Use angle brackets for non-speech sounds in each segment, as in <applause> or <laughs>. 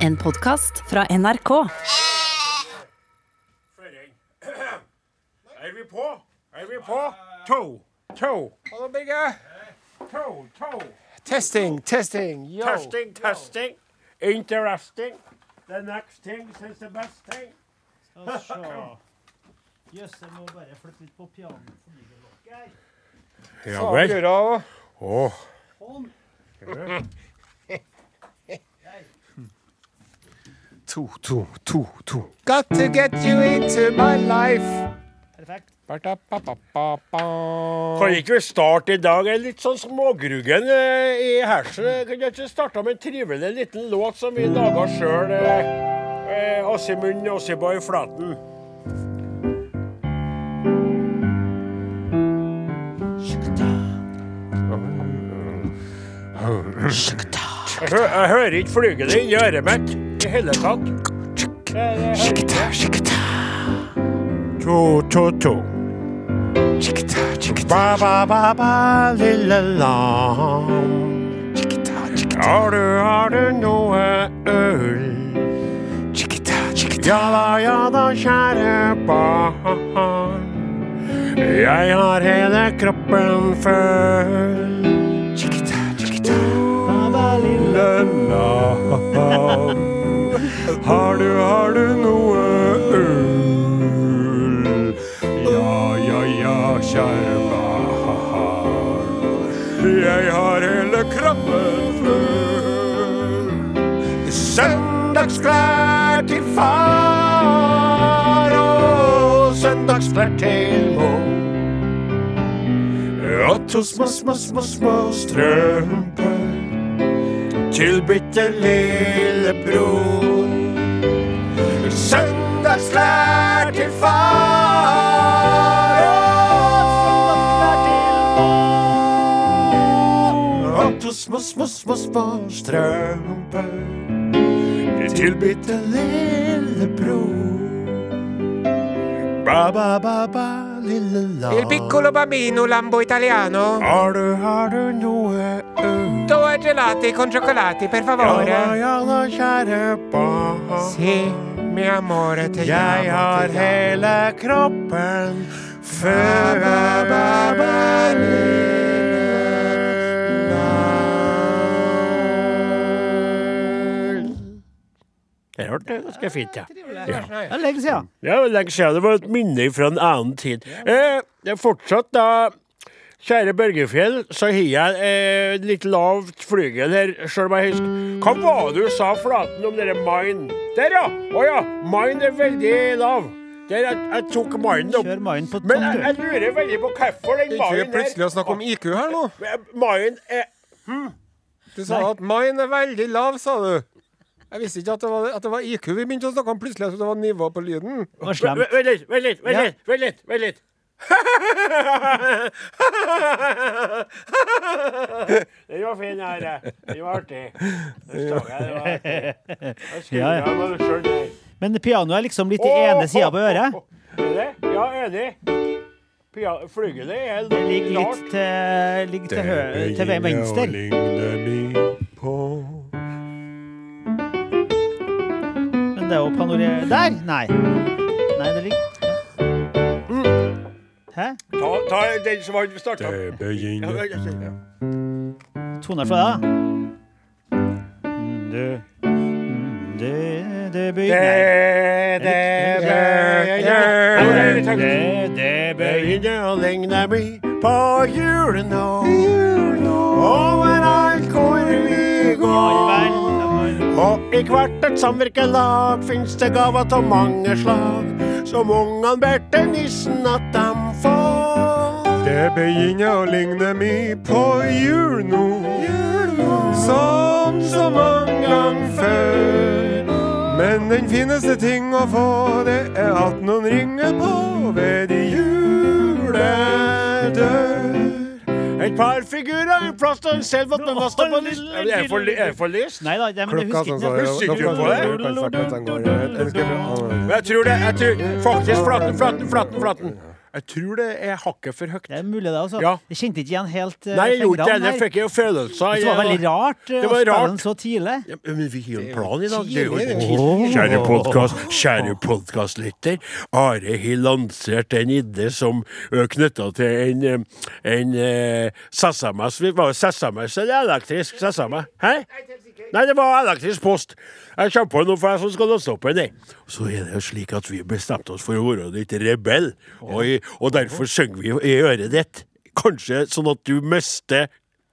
En podkast fra NRK. <clears throat> Er vi på? Er vi på? To, to, Hallo, Birge. to, to. Testing, testing. Yo. Testing, testing. Interesting. The next thing is the best thing. Skal se. Jøss, jeg må bare flytte litt på pianoet. Ja vel. Gura, <clears throat> <clears throat> og- Åh. Sånn. To, to, to, to. Got to get you into my life. Perfekt. Kan ikke vi starte i dag? Er litt sånn smågruggen eh, i hersen. Kan ikke starte med en trivelig liten låt som vi laga sjøl? Eh, eh, Åsimund Flaten. Jeg, hø jeg hører ikke flygende inni øret mitt i hele tatt. Det- det ikke. To, to, to. shikita, shikita, Ba, ba, ba, ba, lille lam. shikita, shikita, Har du, har du noe øl? shikita, shikita. Ja da, ja da, kjære barn. Jeg har hele kroppen full. Shikita, shikita. Ba, ba, Lille lam. Har du, har du noe øl? Ja, ja, ja, kjære barn. Jeg har hele kroppen full. Søndagsklær til far og søndagsklær til mor. Og to små, små, små, små strømper til bitte lille bror. Søndagsklær til far og søndagsklær til mor. Og to små, små, små, små strømper til bitte lille bror. Ba, ba, ba, ba, lille lam. Il piccolo bambino lambo italiano. Har du, har du noe øl? Due gelati con cioccolati, per Ja da, favore. ja mi amore, te Jeg har te hele kroppen full. Det hørtes ganske fint, ja. ja. Det er lenge siden. Ja, lenge siden. Det var et minne fra en annen tid. Eh, det er fortsatt da Kjære Børgefjell, så har jeg eh, litt lavt flygel her, sjøl om jeg husker Hva var det du sa, Flaten, om dere mine? Der, ja! Å ja. Mine er veldig lav. Der, jeg, jeg tok mine opp. Kjør maien på Men tom, jeg, jeg lurer veldig på hvorfor den Ikke mine plutselig å snakke om IQ her nå. Mine er Du sa at mine er veldig lav, sa du. Jeg visste ikke at det var, at det var IQ vi begynte å snakke om plutselig. Så det var nivå på lyden. Vent litt, vent litt, vent litt. Litt, litt. Den var fin, her. Den var artig. Ja, ja. Men pianoet er liksom litt i ene sida på øret. Er det? Ja, enig. Flygelet er Det ligger litt til, ligger til, hø til venstre. Men det er jo panorere... Der! Nei. Nei, det ligger. Hæ? Ta, ta den som har starta. Det begynner ja. Toner fra deg, da. Mm, Det mm, Det Det Det, begynner det, Det begynner Det begynner å ligne mye på julen nå. Overalt hvor vi går. Og i hvert et samvirkelag fins det gaver av mange slag, som ungan Berte nissen at dem får. Det begynner å ligne mye på jul nå. sånn Som så mange ganger før. Men den fineste ting å få, det er at noen ringer på ved de juledør. Et par figurer, en plass til en selv at den må stå på lyst. Er jeg for, er for lyst? Nei da, det- men jeg husker ikke. så Husker du på det? Jeg tror det. Jeg tror faktisk Flatten, Flatten, Flatten. Flaten. Jeg tror det er hakket for høyt. Det er mulig, det. altså. Ja. Jeg kjente ikke igjen helt uh, Nei, jeg gjorde ikke det. fikk Jeg fikk jo følelser. Det var veldig rart Det å spille den så tidlig. Ja, men vi har jo en plan i dag. Det er jo tidlig, er tidlig. Kjære podkast, kjære podkastlytter. Are har lansert en idé som knytta til en, eh, en uh, Sasamas Var det Sasamas eller elektrisk Sasama? Hæ? Nei, det var elektrisk post. Jeg kommer på noe for deg som skal låse opp en. Så er det jo slik at vi bestemte oss for å være litt rebell, og, og derfor synger vi i øret ditt. Kanskje sånn at du mister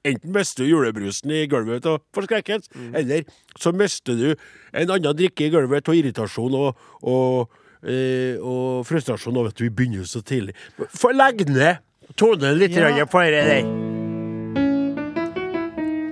Enten mister du julebrusen i gulvet av forskrekkelse, eller så mister du en annen drikke i gulvet av irritasjon og, og, eh, og frustrasjon over at vi begynner så tidlig. Få legge ned tonen litt Ja. på det der.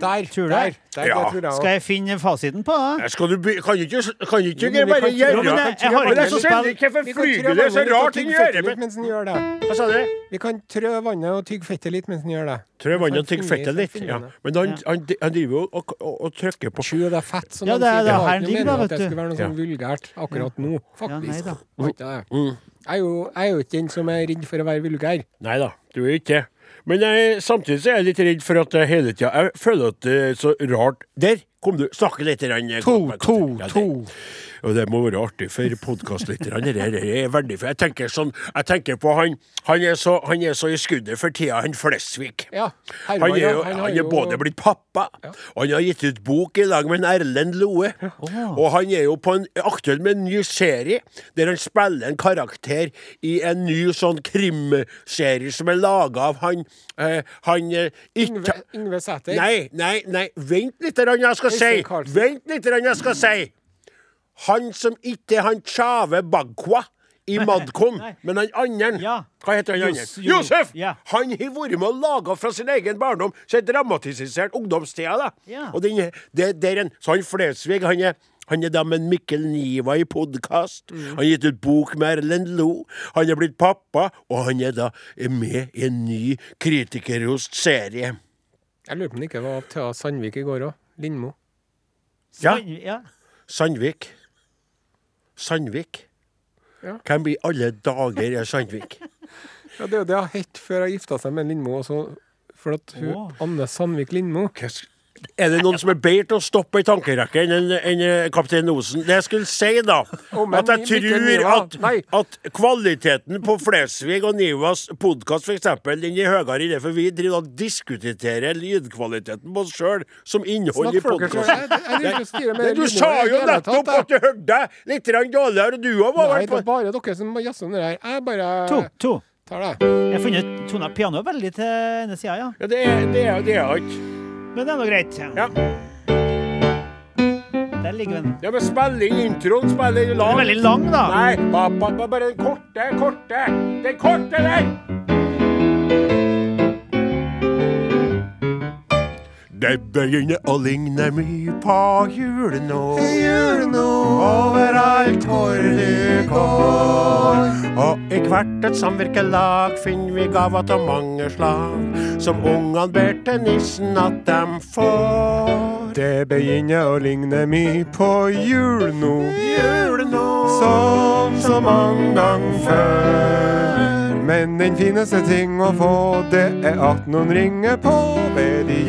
Der, Tror du der, der, Ja. det tror jeg også. Skal jeg finne fasiten på det? Kan Skal du ikke kan ikke, kan ikke Jo, men vi bare kan- gjøre Jo, men jeg- jeg har Men ikke jeg lyst til å skjønner ikke hvorfor Vi kan flyger det så vannet og rart inn i tygge fettet øret litt mitt. mens den gjør det. Hva sa du? Vi kan trø vannet og tygge fettet litt mens den gjør det. Trø vannet og tygge fettet litt. Ja. Men han, han, han driver jo og, og, og trykker på Sju, det er fett, som Ja, de det er sier. det har her ligger da, at det du. skulle være noe sånn vulgært akkurat nå, nei faktisk. da. Det det. Mm. Jeg er jo jeg er jo ikke den som er redd for å være vulgær. Nei da, du er ikke det. Men jeg, samtidig så er jeg litt redd for at jeg hele tida Jeg føler at det er så rart Der kom du. Snakke litt. grann, To, to, to. Og det må være artig for podkastlytterne. Er Jeg tenker sånn Jeg tenker på han Han er så, han er så i skuddet for tida, han Flesvig. Ja. Han er jo han er jo- både blitt pappa, og han har gitt ut bok i lag med en Erlend Loe. Og han er jo på en, aktuell med en ny serie, der han spiller en karakter i en ny sånn krimserie som er laga av han eh, Han eh, Yngve, ikke Yngve Sæter. Nei, nei, nei, vent litt, grann jeg skal si. Vent litt, grann jeg skal si. Han som ikke er han Tjave Bagwa i Madcon, men han andre. Ja. Hva heter han andre? Josef! ja. Han har vært med og laga fra sin egen barndom, så er dramatisert ungdomstida. da. Ja. Og den, det, det er en, så han Flesvig, han er han er da med Mikkel Niva i podkast. Mm. Han har gitt ut bok med Erlend Lo. Han er blitt pappa, og han er da med i en ny Kritikerrost-serie. Jeg lurer på om det ikke var Thea Sandvik i går òg. Lindmo. Ja. Ja. Sandvik. Sandvik. Ja. Hvem i alle dager er Sandvik? <laughs> Ja, det er jo det hun het før hun gifta seg med Lindmo. Og for at hun, Åh. Anne Sandvik Lindmo Hva Er det noen som er bedre til å stoppe i tankerekke enn en, en, eh, kaptein Osen? Det jeg skulle si, da, oh, at jeg tror at, at kvaliteten på Flesvig og Nivas podkast, f.eks., den er høyere i det, for vi driver og diskuterer lydkvaliteten på oss sjøl som innhold i podkasten. Med Du sa jo nettopp at du hørte deg litt dårligere, og du òg var Nei, det er bare dere som jazzer om det her. Jeg bare To. to. tar det. Jeg har funnet tona pianoet veldig til ene sida, ja. Ja, det er det er, det er ikke Men det er nå greit. Ja. Der ligger den. Ja, men spill inn introen, spill inn Den er veldig lang, da. Nei, ba, ba, ba, bare den korte, korte. Den korte der! Det begynner å ligne mye på jul nå. Overalt hvor du går. Og i hvert et samvirkelag finner vi gaver av mange slag, som ungene ber til nissen at dem får. Det begynner å ligne mye på jul nå. Jul nå. Som så mange ganger før. Men den fineste ting å få, det er at noen ringer på ved de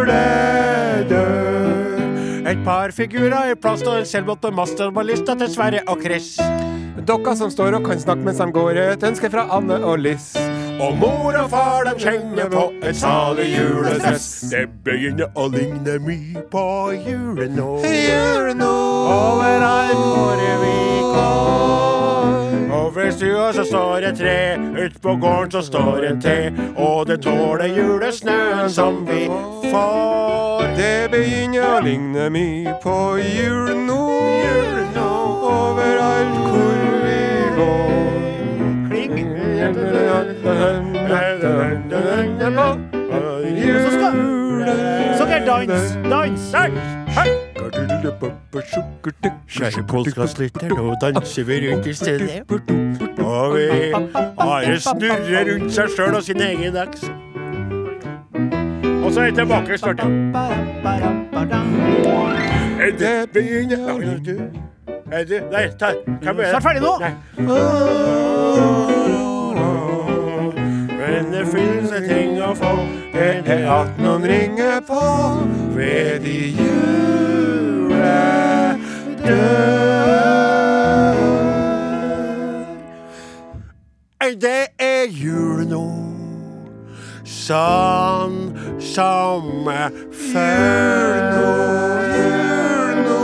juledør. Et par figurer i plast og en selvbåt med mast og ballista til Sverre og Chris. Dere som står og kan snakke mens de går, et ønske fra Anne og Liss. Og mor og far de kjenner på et salig julestress. Det begynner å ligne mye på julen nå. Overalt hvor vi går. Over stua så står et tre, ut på gården så står en te. Og det tåler julesnøen som vi får. Det begynner å ligne mye på jul nå. Overalt hvor vi går. Kling. Så skal skal jeg dans. Dans. Kjære podkastlytter, nå danser vi rundt i stedet. Og vi bare snurrer rundt seg sjøl og sin egen aks. Og så er vi tilbake starten Er det begynner Er du? Du? Nei, ta Hvem er det? Snart ferdig nå. Men det finnes ting å få. Det er at noen ringer på ved de jul nå, sånn som før nå. Jul nå,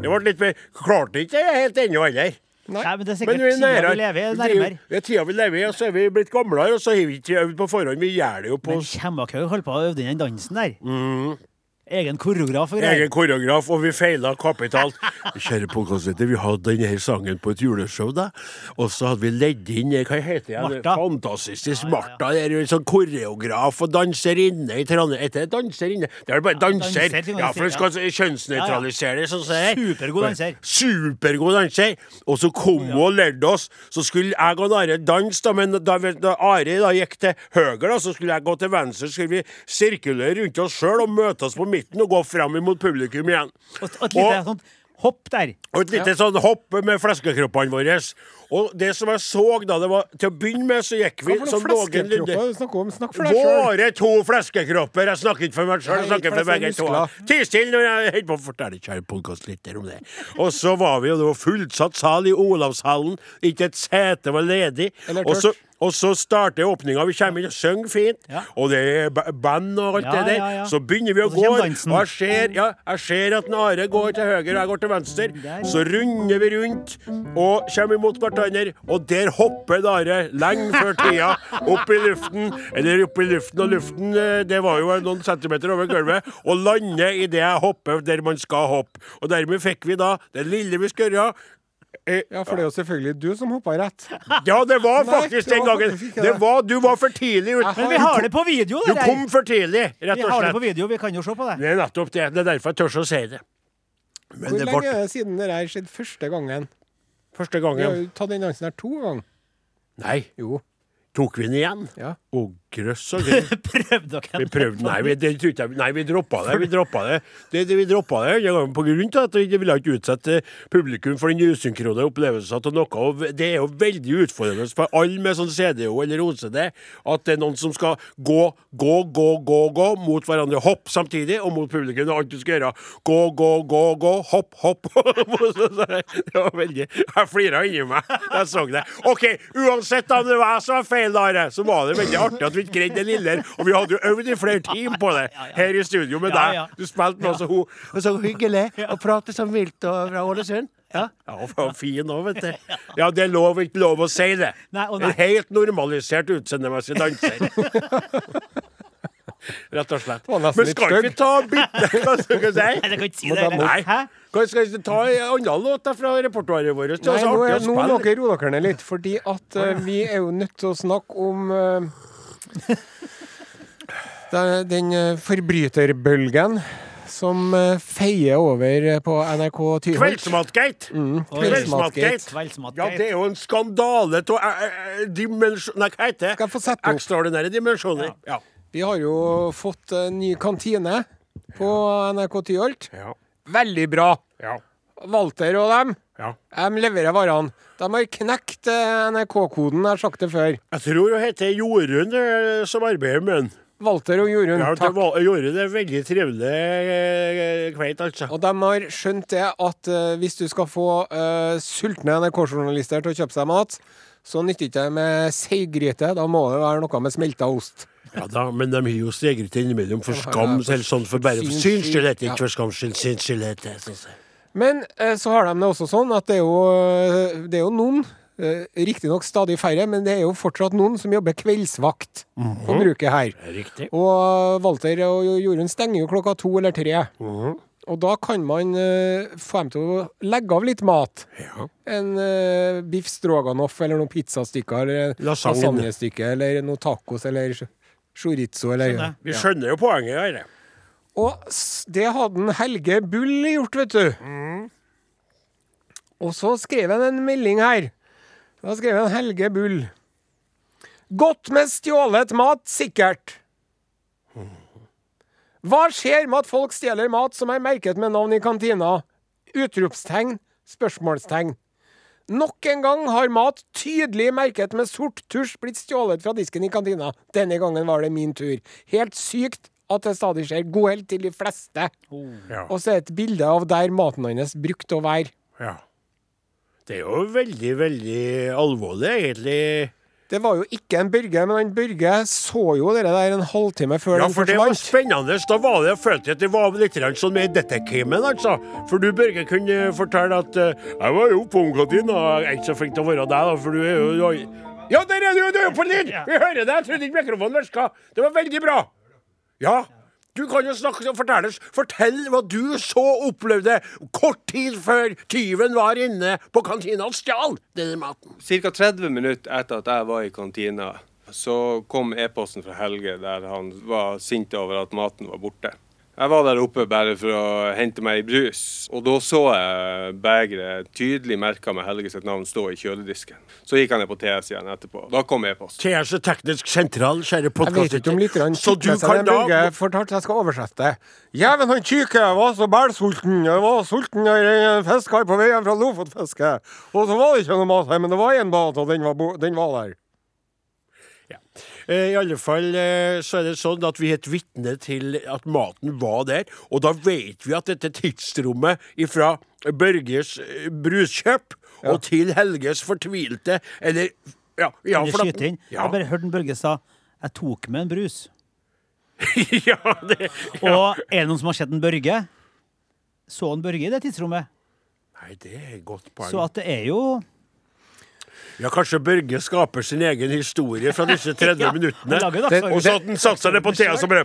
Det ble litt mer Klarte ikke det helt ennå heller. Nei, men det er sikkert er tida vi lever i, er nærmere. Det er tida vi lever i, og så er vi blitt gamlere, og så har vi ikke øvd på forhånd. Vi gjør det jo på Men Kjemmakhaug holdt på å øve inn den dansen der. Egen koreograf og greier. egen koreograf, og vi feila kapitalt. <laughs> Kjære podkastlytter, vi hadde denne sangen på et juleshow, da. Og så hadde vi ledd inn Hva heter det? Martha. Fantastisk Ja, ja, ja. Martha. Jo en sånn koreograf og danserinne i Trondheim. Det danserinne? Det er bare danser. Ja, for du skal ja. kjønnsnøytralisere det, sånn som det er. Supergod danser. Supergod danser. Og så kom hun og lærte oss. Så skulle jeg og Are danse, da, men da, da Are da gikk til høyre, da, så skulle jeg gå til venstre. Så skulle vi sirkulere rundt oss sjøl og møte oss på midten og gå fram mot publikum igjen. Og, og et lite sånt hopp der. Og et lite sånn hopp med fleskekroppene våre. Og det som jeg så da, det var Til å begynne med så gikk vi som noen sjøl. Våre to fleskekropper. Jeg snakker ikke for meg sjøl, jeg snakker for begge to. Ti stille når jeg holder på å fortelle kjære podkastlytter om det. Og så var vi, og det var fullsatt sal i Olavshallen. Ikke et sete var ledig. Eller tørt. Og så starter åpninga. Vi kommer inn og synger fint. Ja. Og det er ba- band og alt Ja, det der. ja. Så begynner vi å gå. Og jeg ser, jeg ser at Are går til høyre, og jeg går til venstre. Så runder vi rundt og kommer imot hverandre, og der hopper Are lenge før tida opp i luften. Eller opp i luften og luften, eh, det var jo noen centimeter over gulvet, og lander idet jeg hopper der man skal hoppe. Og dermed fikk vi da det lille vi skulle Ja, for det er jo selvfølgelig du som hoppa rett. ja, det var Nei, faktisk var den gangen. Det det. var, du var for tidlig ute. Men vi har det på video, Du det der. kom for tidlig, rett og slett. Vi har det på video, vi kan jo se på det. Det er nettopp det. Det er derfor jeg tør å si det. Men Hvor det lenge ble er det siden det der skjedde første gangen? første Vi har gangen. jo tatt den dansen her to ganger. Nei, Jo. tok vi den igjen? Ja. <laughs> Å, grøss og grøss. Prøvde dere Vi prøvde, nei, vi, det, jeg- nei, vi droppa det. Vi droppa det. det, det vi droppa det gang på grunn av at vi ville ikke utsette publikum for den usynkrone opplevelsen av noe. Og det er jo veldig utfordrende for alle med sånn CDO eller OCD at det er noen som skal gå, gå, gå, gå, gå mot hverandre. Hopp samtidig, og mot publikum. Det er alt du skal gjøre. Gå, gå, gå, gå. Hopp, hopp. <laughs> det var veldig Jeg flira inni meg da jeg så det. OK, uansett om det var jeg som var feil, Are, så var det veldig artig at vi ikke greide det lille. Og vi hadde jo øvd i flere timer på det <laughs> her i studio med deg. Du spilte med oss, og hun og så hyggelig <laughs> å prate som vilt og fra Ålesund. Ja, ja fin òg, vet du. <laughs> Ja, det er lov ikke lov å si det. Nei, nei. En helt normalisert utseendemessig danser. Rett og slett. Men skal ikke vi ta bitte Hva skal vi si? Nei, kan ikke si det Nei. Hæ? Hva skal vi ta en annen låt fra repertoaret vårt? Nei, nå, nå må dere roe dere ned litt, fordi at uh, vi er jo nødt til å snakke om det- den eh, forbryterbølgen som eh, feier over på NRK Tyholt. Kveldsmatgate. Mm, Kveldsmatgate. Kveldsmat. Ja, det er jo en skandale av dimensjon... Nei, hva heter det? Skal jeg få sette opp? Ekstraordinære dimensjoner. Ja. Vi har jo fått en ny kantine på NRK Tyholt. Ja. Veldig bra. Ja. Walter og dem, ja. de leverer varene. De har knekt NRK-koden, jeg har sagt det før. Jeg tror hun heter Jorunn eh, som arbeider med den. Walter og Jorunn, Ja, takk. Jorunn er veldig trivelig eh, kveit, altså. Og de har skjønt det at uh, hvis du skal få uh, sultne NRK-journalister til å kjøpe seg mat, så nytter ikke det med seigryte. Da må det være noe med smelta ost. Ja da, men de har jo steget innimellom for skam, eller sånn for bare for syns skyld, ikke for skams skyld, syns skyld heter det. Men eh, så har de det også sånn at det er jo, eh, det er jo noen, eh, riktignok stadig færre, men det er jo fortsatt noen som jobber kveldsvakt på bruket her. Er Riktig. Og Walter og Jorunn stenger jo klokka to eller tre. Mhm. Og da kan man få dem til å legge av litt mat. Ja. En uh, biff stroganoff eller noen pizzastykker eller Lasagne. lasagnestykke eller noen tacos eller chorizo eller Skjønner. Vi skjønner jo poenget her. Og det hadde en Helge Bull gjort, vet du. Og så skrev han en melding her. Da skrev han Helge Bull. Godt med stjålet mat, sikkert. Hva skjer med at folk stjeler mat som er merket med navn i kantina? Utropstegn, spørsmålstegn. Nok en gang har mat tydelig merket med sort tusj blitt stjålet fra disken i kantina. Denne gangen var det min tur. Helt sykt at det stadig skjer. God helg til de fleste. Ja. Og så er et bilde av der maten hans brukte å være. ja. Det er jo veldig, veldig alvorlig, egentlig. Det var jo ikke en Børge, men han Børge så jo det der en halvtime før Ja, den for det var spennende. Da var det, jeg følte jeg at det var litt sånn med detektimen, altså. For du, Børge, kunne fortelle at uh, Jeg var jo på kantina. Jeg er ikke så flink til å være deg, da, for du er jo du har- Ja, der er du! Du er jo på lyd! Vi hører deg! Jeg trodde ikke mikrofonen virka. Det var veldig bra. Ja. Du kan jo snakke og fortelle, fortell hva du så opplevde kort tid før tyven var inne på kantina og stjal denne maten. Ca. 30 minutter etter at jeg var i kantina, så kom e-posten fra Helge der han var sint over at maten var borte. Jeg var der oppe bare for å hente meg brus, og da så jeg begeret tydelig merka med Helge sitt navn stå i kjøledisken. Så gikk han ned på TS igjen etterpå. Da kom e-post. TS er teknisk sentral, kjære Jeg lytterne Så du kan da Børge fortalte. Jeg skal oversette. Jæven, han kyke var så bælsulten. Jeg var sulten av en fisker på veien fra Lofotfiske. Og så var det ikke noe mat her, men det var én mat, og den var, bo den var der. Eh, I alle fall eh, så er det sånn at vi er et vitne til at maten var der. Og da vet vi at dette tidsrommet fra Børges bruskjøp bruskjøp og til Helges fortvilte Eller ja, ja, for da-. Ja, Jeg bare hørte Børge sa jeg tok med en brus. <laughs> ja, det, Og er det noen som har sett en Børge? Så en Børge i det tidsrommet? Nei, det er et godt poeng. Så at det er jo Ja, kanskje Børge skaper sin egen historie fra disse <laughs> 30 Ja, minuttene. Og så at han satser det på Thea som bare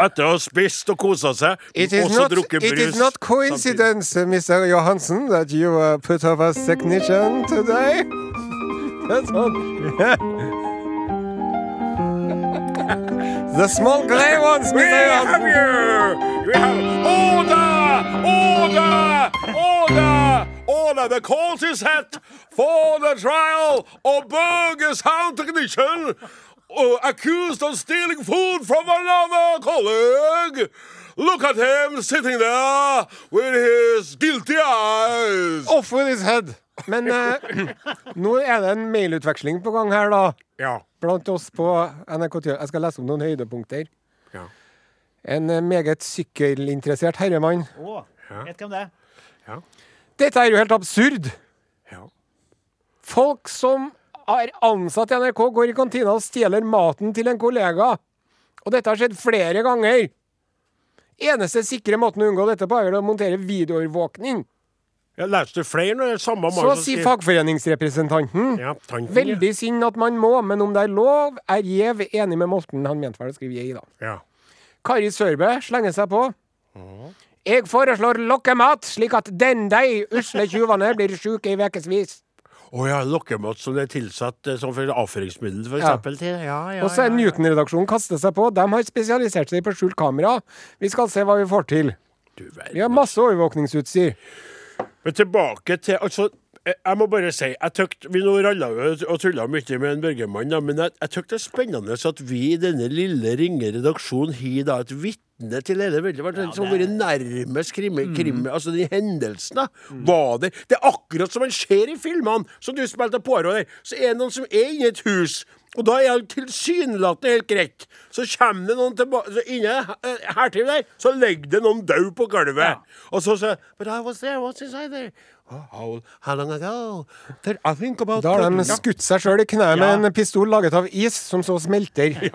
Etter å ha spist og kosa seg, It is, også not, drukket it brus. is not coincidence, Mr. Johansen, that you uh, put off a technician today. <laughs> That's all. the small grey ones, We Mr. have Johansen. you! We have Oda! Oda! Order! Order! The court is set for the trial of Burgess Hound Technician uh, accused of stealing food from another colleague. Look at him sitting there with his guilty eyes. Off with his head. Men eh, <clears throat> nå er det en mailutveksling på gang her, da. Ja. Blant oss på NRK Tø. Jeg skal lese om noen høydepunkter. Ja. En eh, meget sykkelinteressert herremann. Å, vet hvem det er? Dette er jo helt absurd. Ja. Folk som er ansatt i NRK, går i kantina og stjeler maten til en kollega. Og dette har skjedd flere ganger. Eneste sikre måten å unngå dette på, er å montere videoovervåkning. Jeg leste flere når det er samme mann Så sier fagforeningsrepresentanten. Ja, tanken, Veldig synd at man må, men om det er lov, er Gjev enig med Molten. Han mente vel å skrive jeg, da. Ja. Kari Sørbø slenger seg på. Jeg foreslår lokkemat, slik at den de usle tjuvene blir sjuke i ukevis. Å ja, lokkemat som er tilsatt eh, som for avføringsmiddel, for Ja. eksempel. Ja, ja, Og så er ja. Newton-redaksjonen kastet seg på. De har spesialisert seg på skjult kamera. Vi skal se hva vi får til. Vi har masse overvåkningsutstyr. Men tilbake til altså, jeg, jeg må bare si jeg tøkt, Vi nå ralla og tulla mye med en Børgemann, men jeg, jeg det er spennende at vi i denne lille, ringe redaksjonen har da et vitne til hele veldig vært den som har vært nærmest krim, krim, altså de hendelsene. Var det Det er akkurat som man ser i filmene, som du spilte Poirot der. Så er det noen som er inne i et hus. Og da er alt tilsynelatende helt greit. Så kommer det noen tilbake så Inne eh, hertil der, så ligger det noen død på gulvet. Og så sier But I was there, what's inside there? Oh, how, how long ago? I think about Da har de skutt seg sjøl i kneet med en pistol laget av is, som så smelter. <laughs>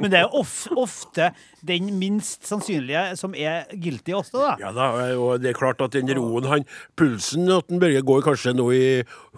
Men det er jo of, ofte den minst sannsynlige som er guilty også, da. Ja da, og det er klart at den roen han Pulsen at den Børge går kanskje nå i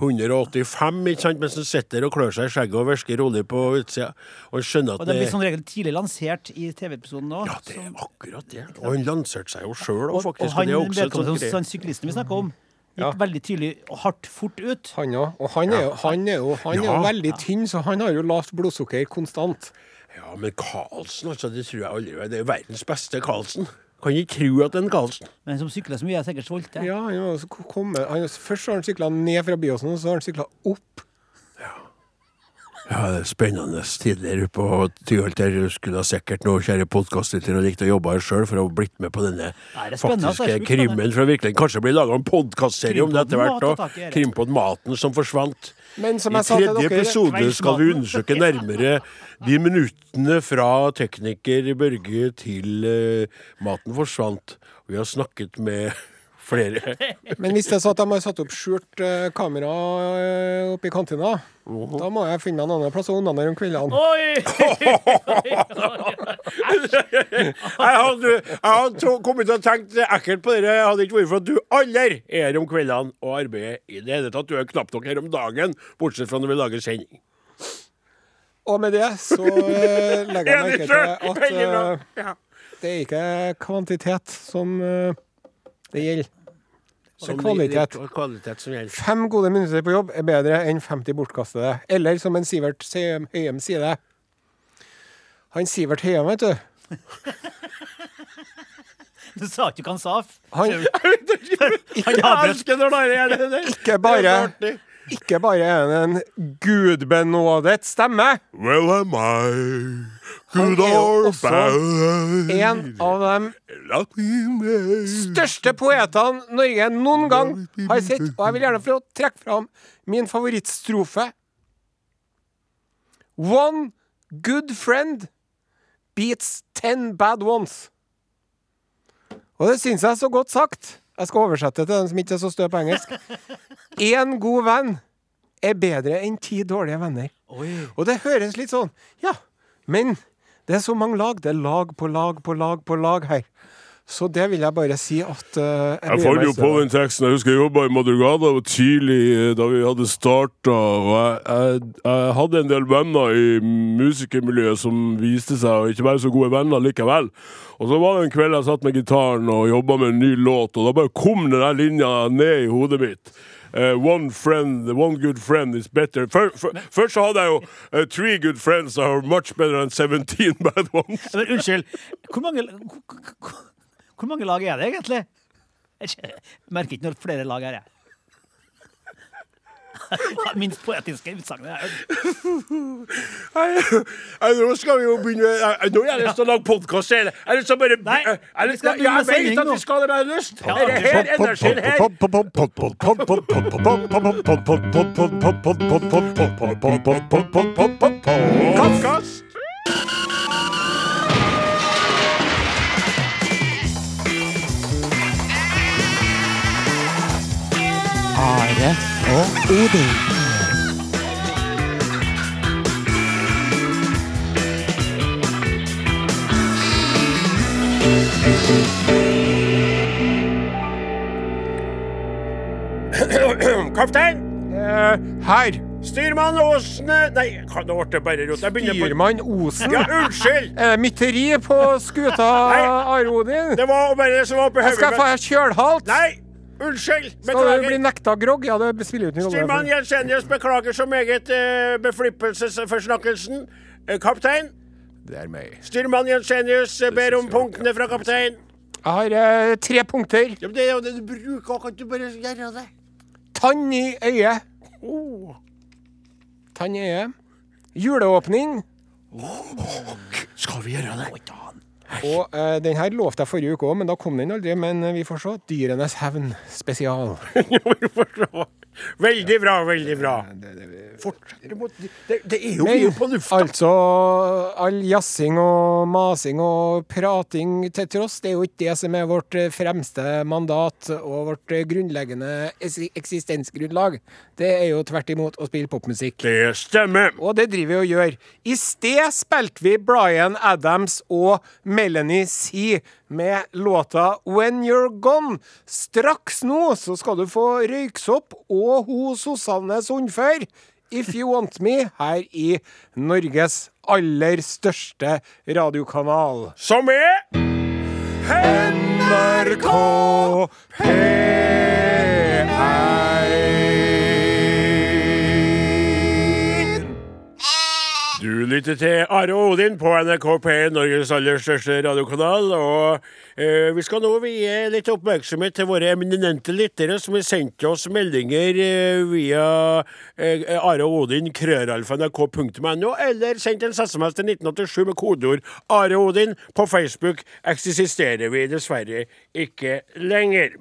185, ikke sant, mens han sitter og klør seg i skjegget og virker rolig på utsida. Og skjønner at Og det blir som regel tidlig lansert i TV-episoden òg. Ja, det er akkurat det. Og han lanserte seg jo sjøl òg, faktisk. og han, det er han syklisten vi snakker om, gikk Ja. veldig tydelig og hardt fort ut. Han òg. Og han er jo, han er jo, han er jo Ja. veldig tynn, så han har jo lavt blodsukker konstant. Ja, men Karlsen, altså, det tror jeg aldri Det er jo verdens beste Karlsen. Kan ikke tro at det er en Karlsen. Men som sykler så mye, er sikkert svolte. Ja, ja, han, Først har han sykla ned fra Byåsen, og så har han sykla opp. Ja, det er spennende tider på Tyholter skulle ha sikkert noe kjære podkastlyttere likt å jobbe her sjøl for å ha blitt med på denne Nei, det altså. faktiske krimmen. For å virkelig kanskje bli laga en podkastserie om det etter hvert. òg. i. Krimpod Maten som forsvant. Men som I jeg sa til tredje dere episode skal vi undersøke nærmere de minuttene fra tekniker Børge til uh, maten forsvant. Vi har snakket med flere. <laughs> Men hvis det er så at de har satt opp skjult uh, kamera uh, oppe i kantina, da må jeg finne meg en annen plass å onanere om kveldene. <laughs> Oi! Jeg hadde, jeg hadde tro- kommet til å tenke ekkelt på det. Jeg hadde ikke vært for at du aldri er her om kveldene og arbeider i det hele tatt. Du er knapt nok her om dagen, bortsett fra når vi lager sending. Og med det så eh, legger jeg <laughs> merke til at det er ikke kvantitet som det gjelder. Som kvalitet. kvalitet som gjelder. Fem gode minutter på jobb er bedre enn 50 bortkastede. Eller som en Sivert Høyem sier det. Han Sivert Høyem, vet du. <laughs> Du sa ikke hva han sa. Han, <laughs> ikke, der. <laughs> ikke bare, ikke bare er han en gudbenådet stemme. Well am I Han good også? En av de største poetene Norge noen gang har sett. Og jeg vil gjerne få trekke fram min favorittstrofe. One good friend beats ten bad ones. Og det syns jeg er så godt sagt. Jeg skal oversette til den som ikke er så stø på engelsk. <laughs> Én god venn er bedre enn ti dårlige venner. Oi. Og det høres litt sånn Ja, men det er så mange lag. Det er lag på lag på lag på lag her. Så det vil jeg bare si at uh, Jeg fant jo på den teksten. Jeg husker jeg jobba i Madrugada og tidlig eh, da vi hadde starta. Jeg, jeg, jeg hadde en del venner i musikermiljøet som viste seg å ikke være så gode venner likevel. Og så var det en kveld jeg satt med gitaren og jobba med en ny låt, og da bare kom den der linja ned i hodet mitt. Eh, one friend, one good friend is better. Før, før, først så hadde jeg jo uh, three good friends are much better than 17 <laughs> bad ones. Men unnskyld. Hvor mange, hvor, hvor- hvor mange lag er det egentlig? Jeg merker ikke når flere lag er, <laughs> jeg. Minst poetiske utsagnet jeg har <laughs> Nå skal vi jo begynne Nå har jeg lyst til å lage podkast. Jeg har lyst til å bare Nei, jeg, har vi skal begynne Jeg sending vet at nå. vi skal det, men jeg har lyst. Ja, Dette her, energien her Podkast. Are og Odin. Kaptein! Eh, her. Styrmann Osen Nei, nå ble det bare rot. Styrmann Osen. Ja, unnskyld! Er det mytteri på skuta, Are Odin? Det var bare det som var på Jeg skal jeg få mitt. kjølhalt. Nei! Unnskyld! Skal du bli Beklager. nekta grogg? Ja, det spiller jo rolle. Styrmann. Jensenius beklager så meget uh, beflippelsesforsnakkelsen. Eh, kaptein? Det er meg. Styrmann Jensenius eh, ber om punktene fra kaptein. Jeg har eh, tre punkter. Ja, men Det er jo det du bruker, kan du bare gjøre det? Tann i øyet. Oh. Tann i øyet. Juleåpning. Skal vi gjøre det? Og uh, den her lovte jeg forrige uke òg, men da kom den aldri. Men eh, vi får se. Dyrenes hevn spesial. <laughs> Vi får se veldig bra, veldig bra. Fortsett. Du mot Det, det er jo mye på lufta. altså, all jazzing og masing og prating til tross, det er jo ikke det som er vårt eh, fremste mandat og vårt eh, grunnleggende eksistensgrunnlag. Det er jo tvert imot å spille popmusikk. Det stemmer. Og det driver vi og gjør. I sted spilte vi Bryan Adams og Melanie C med låta When You're Gone. Straks nå så skal du få Røyksopp og ho Susanne Sundfør. If You Want Me her i Norges aller største radiokanal. Som er NRK P1. Lytter til Are og Odin på NRK P1, Norges aller største radiokanal. Og eh, vi skal nå vie litt oppmerksomhet til våre eminente lyttere som har sendt oss meldinger eh, via eh, Are og Odin, krøralfa.nrk.no, eller sendt en SMS til 1987 med kodeord Are og Odin. På Facebook eksisterer vi dessverre ikke lenger.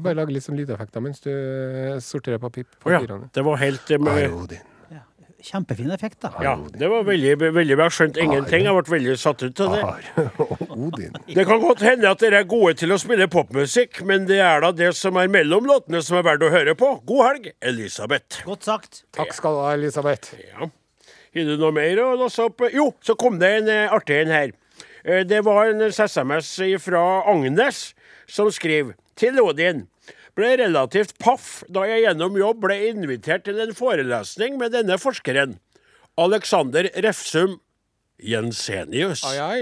Jeg bare lager litt sånn lydeffekter mens du eh, sorterer På oh, ja, det var helt eh, med, ja. Kjempefin effekt, da. Ja, det var veldig, veldig bra. Skjønt ingenting. Jeg ble veldig satt ut av det. <laughs> Odin. Det kan godt hende at dere er gode til å spille popmusikk, men det er da det som er mellom låtene som er verdt å høre på. God helg, Elisabeth. Godt sagt. Takk skal du ha, Elisabeth. Ja. Har du noe mer å låse opp? Jo, så kom det en eh, artig en her. Eh, Det var en SMS fra Agnes som skriver til Odin. Ble relativt paff da jeg gjennom jobb ble invitert til en forelesning med denne forskeren. Alexander Refsum Jensenius. Ai, ai.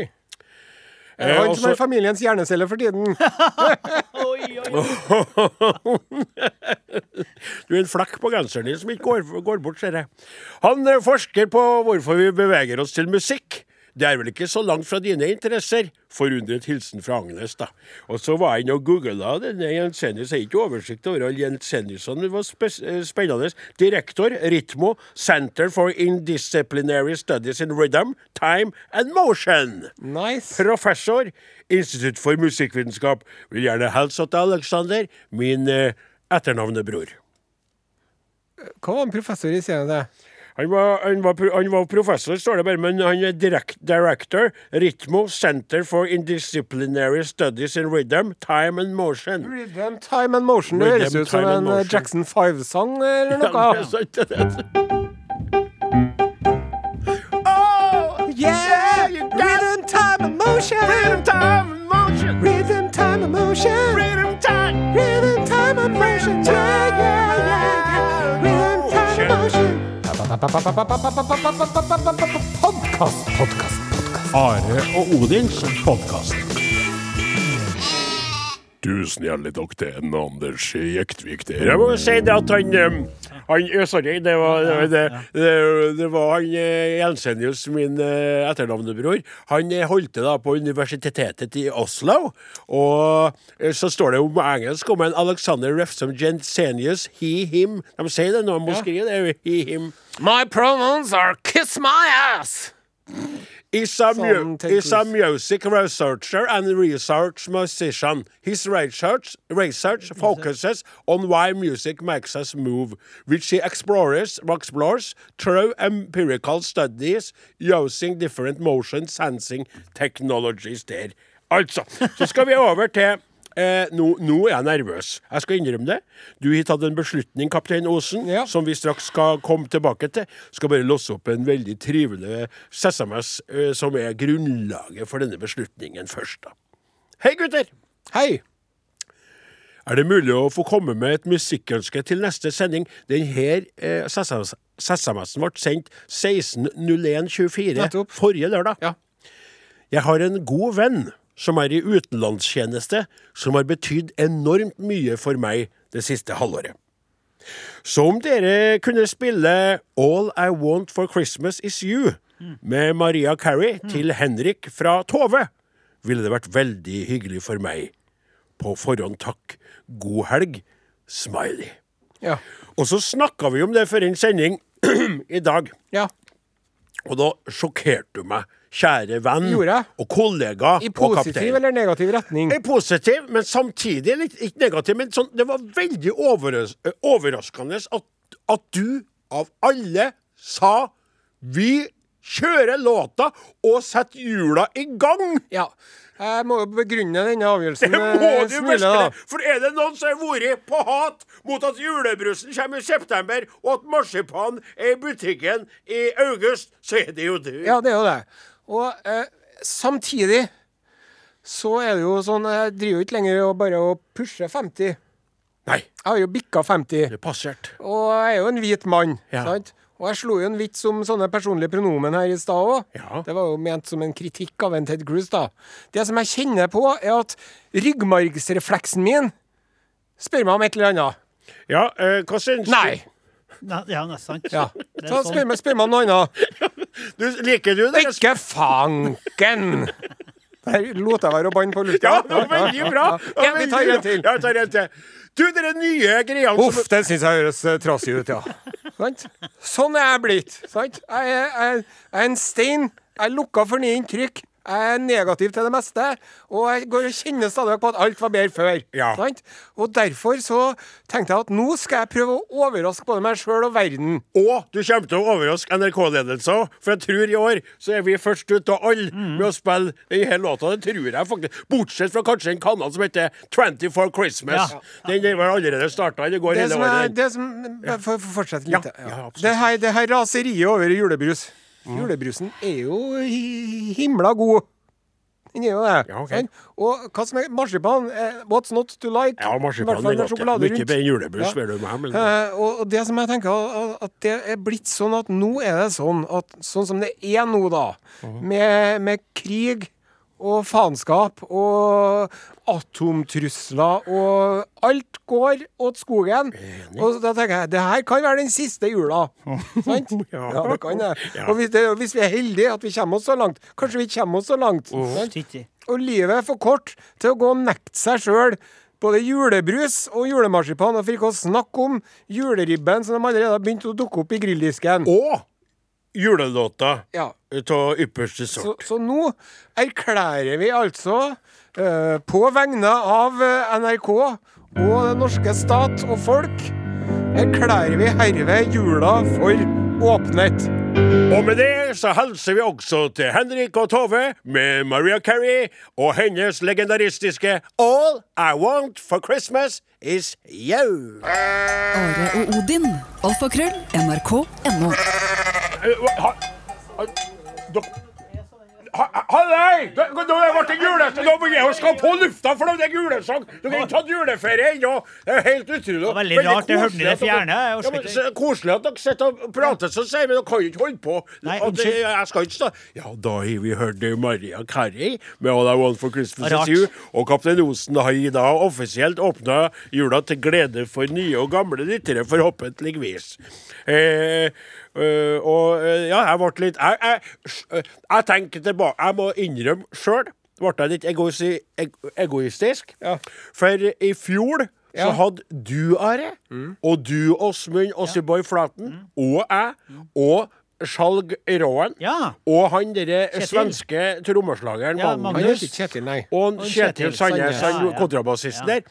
Det Er han som er familiens hjernecelle for tiden? Oi, <laughs> oi, Du er en flekk på genseren din som ikke går, går bort, ser jeg. Han eh, forsker på hvorfor vi beveger oss til musikk. Det er vel ikke så langt fra dine interesser? Forundret hilsen fra Agnes, da. Og så var jeg inne og googla denne Jensenius. Jeg har ikke oversikt over alle Jenseniusene. Det var eh, spennende. Direktor, Ritmo, Center for Indisciplinary Studies in Rhythm, Time and Motion. Nice. Professor, Institutt for musikkvitenskap. Vil gjerne hilse til Alexander, min eh, etternavnebror. Hva var en professor i scenen det? Han var, han, var, han var professor, står det bare, men han er direct, director, Ritmo Center for Indisciplinary Studies in Rhythm, Time and Motion. Rhythm, time and motion. Det høres ut som en eh. Jackson 5-sang eller noe. Ja, det er sant, det er. Oh, Yeah! Rhythm, time and motion. Rhythm, time and motion. Rhythm, time and motion. Podkast, podkast. Are og Odins podkast. Tusen hjertelig takk til en Anders Jektvik der. Jeg må si det at han, eh, han eh, Sorry, det var, det, det, det var han eh, Jensenius, min etternavnebror. Han holdt til da på universitetet i Oslo. Og så står det om engelsk om en Alexander Refsum Jensenius, he, him. De sier det når de må skrive det. He, him. My pronouns are kiss my ass. Is a, is a music researcher and research musician. His research, research focuses on why music makes us move, which he explores, explores through empirical studies using different motion sensing technologies there. Altså, så skal vi over til Eh, nå, nå er jeg nervøs. Jeg skal innrømme det. Du har tatt en beslutning, kaptein Osen, Ja. som vi straks skal komme tilbake til. Skal bare låse opp en veldig trivelig SMS eh, som er grunnlaget for denne beslutningen først. da. Hei, gutter! Hei. Er det mulig å få komme med et musikkønske til neste sending? Denne eh, SMS-en ble sendt 16.01.24 forrige lørdag. Ja. Jeg har en god venn som er i utenlandstjeneste, som har betydd enormt mye for meg det siste halvåret. Så om dere kunne spille All I Want for Christmas Is You med Maria Carey til Henrik fra Tove, ville det vært veldig hyggelig for meg. På forhånd takk. God helg. Smiley. Ja. Og så snakka vi om det før en sending <clears throat> i dag. ja. Og da sjokkerte du meg, kjære venn og kollega I og kaptein. positiv eller negativ retning? I positiv, men samtidig litt ikke negativ. Men sånn, det var veldig overras overraskende at, at du, av alle, sa vi kjører låta og setter hjula i gang! Ja. Jeg må jo begrunne denne avgjørelsen <laughs> Det må du da. For er det noen som har vært på hat mot at julebrusen kommer i september, og at marsipan er i butikken i august, så er det jo du. Ja, det er jo det. Og eh, samtidig så er det jo sånn Jeg driver jo ikke lenger og bare å pushe 50. Nei, Jeg har jo bikka 50. det passert. Og jeg er jo en hvit mann. Ja. sant? Og jeg slo jo en vits om sånne personlige pronomen her i stad òg. Ja. Det var jo ment som en kritikk av en Ted Cruz, da. Det som jeg kjenner på, er at ryggmargsrefleksen min spør meg om et eller annet. Ja, eh, hva syns du? Nei! Nei, Ja, det er sant. Ja. Det er Så sånn. spør meg, spør meg om noe annet. Du, liker du det? Ikke fanken! Der lot jeg være å banne på lufta. Ja, det var veldig bra! Ja, ja. Vi tar en til. Ja, vi tar en til. Du, dere nye greiene som Uff, det syns jeg høres uh, trasig ut, ja. Sant? Sånn er jeg blitt. Sant? Jeg, er- jeg er en stein. Jeg er lukka for nye inntrykk. Jeg er negativ til det meste. Og jeg går og kjenner stadig på at alt var bedre før. Ja. Sant? Og derfor så tenkte jeg at nå skal jeg prøve å overraske både meg sjøl og verden. Og du kommer til å overraske NRK-ledelsen for jeg tror i år så er vi først ut av alle med å spille denne låta. Det tror jeg faktisk. Bortsett fra kanskje en kanal som heter 24 Christmas. Ja. Den var allerede starta. Det går Det hele er, året. det som For for fortsette litt. ja, det, her, det her raseriet over julebrus. Julebrusen er jo hi- himla god. Den er jo det. Ja, okay. Og hva som er marsipan? eh, What's not to like? Ja, marsipan er godt. ja. bedre enn julebrus, Ja. du meg. Eh, og, det som jeg tenker at- At det er blitt sånn at nå er det sånn at sånn som det er nå, da, med, med krig og faenskap og atomtrusler og alt går åt skogen. Og da tenker jeg det her kan være den siste jula. <laughs> Sant? Ja. Ja, det kan det. Ja. Og hvis, det, hvis vi er heldige at vi kommer oss så langt Kanskje vi kommer oss så langt. Oh. Og livet er for kort til å gå og nekte seg sjøl både julebrus og julemarsipan, og for ikke å snakke om juleribben som de allerede har begynt å dukke opp i grilldisken. Og julelåta Ja, av ypperste så, sort. så nå erklærer vi altså, eh, på vegne av eh, NRK og den norske stat og folk, erklærer vi herved jula for åpnet. Og med det så hilser vi også til Henrik og Tove med Maria Carey og hennes legendaristiske All I Want for Christmas Is You. Are og Odin. Alfakrøll. NRK.no. Hallei! Det det ble det julesang. Nå begynner jeg å skape på lufta, for det er julesang. Du har ikke tatt juleferie ennå. Det er helt utrolig. Det var veldig rart, jeg hørte det fjerne. Koselig at dere sitter og prater så sier, men dere kan ikke holde på. Nei, det- jeg skal ikke stå Ja, da har vi hørt Maria Carrie med All I Want for Christmas. Is You. Og Kaptein Osen har i dag offisielt åpna jula til glede for nye og gamle lyttere, forhåpentligvis. Eh, eh, og eh, ja, jeg ble litt Jeg, jeg, eh, jeg tenker tilbake Jeg må innrømme sjøl ble jeg litt egoisi, egoistisk. Ja. For i fjor så hadde du, Are, og du, Åsmund Ossiboy Flaten, og jeg, og Skjalg Råen, Ja. og han derre svenske trommeslageren Ja, Magnus, Magnus. Kjetil, nei. og Kjetil Sandnes, Ja, ja. kontrabassisten Ja. der.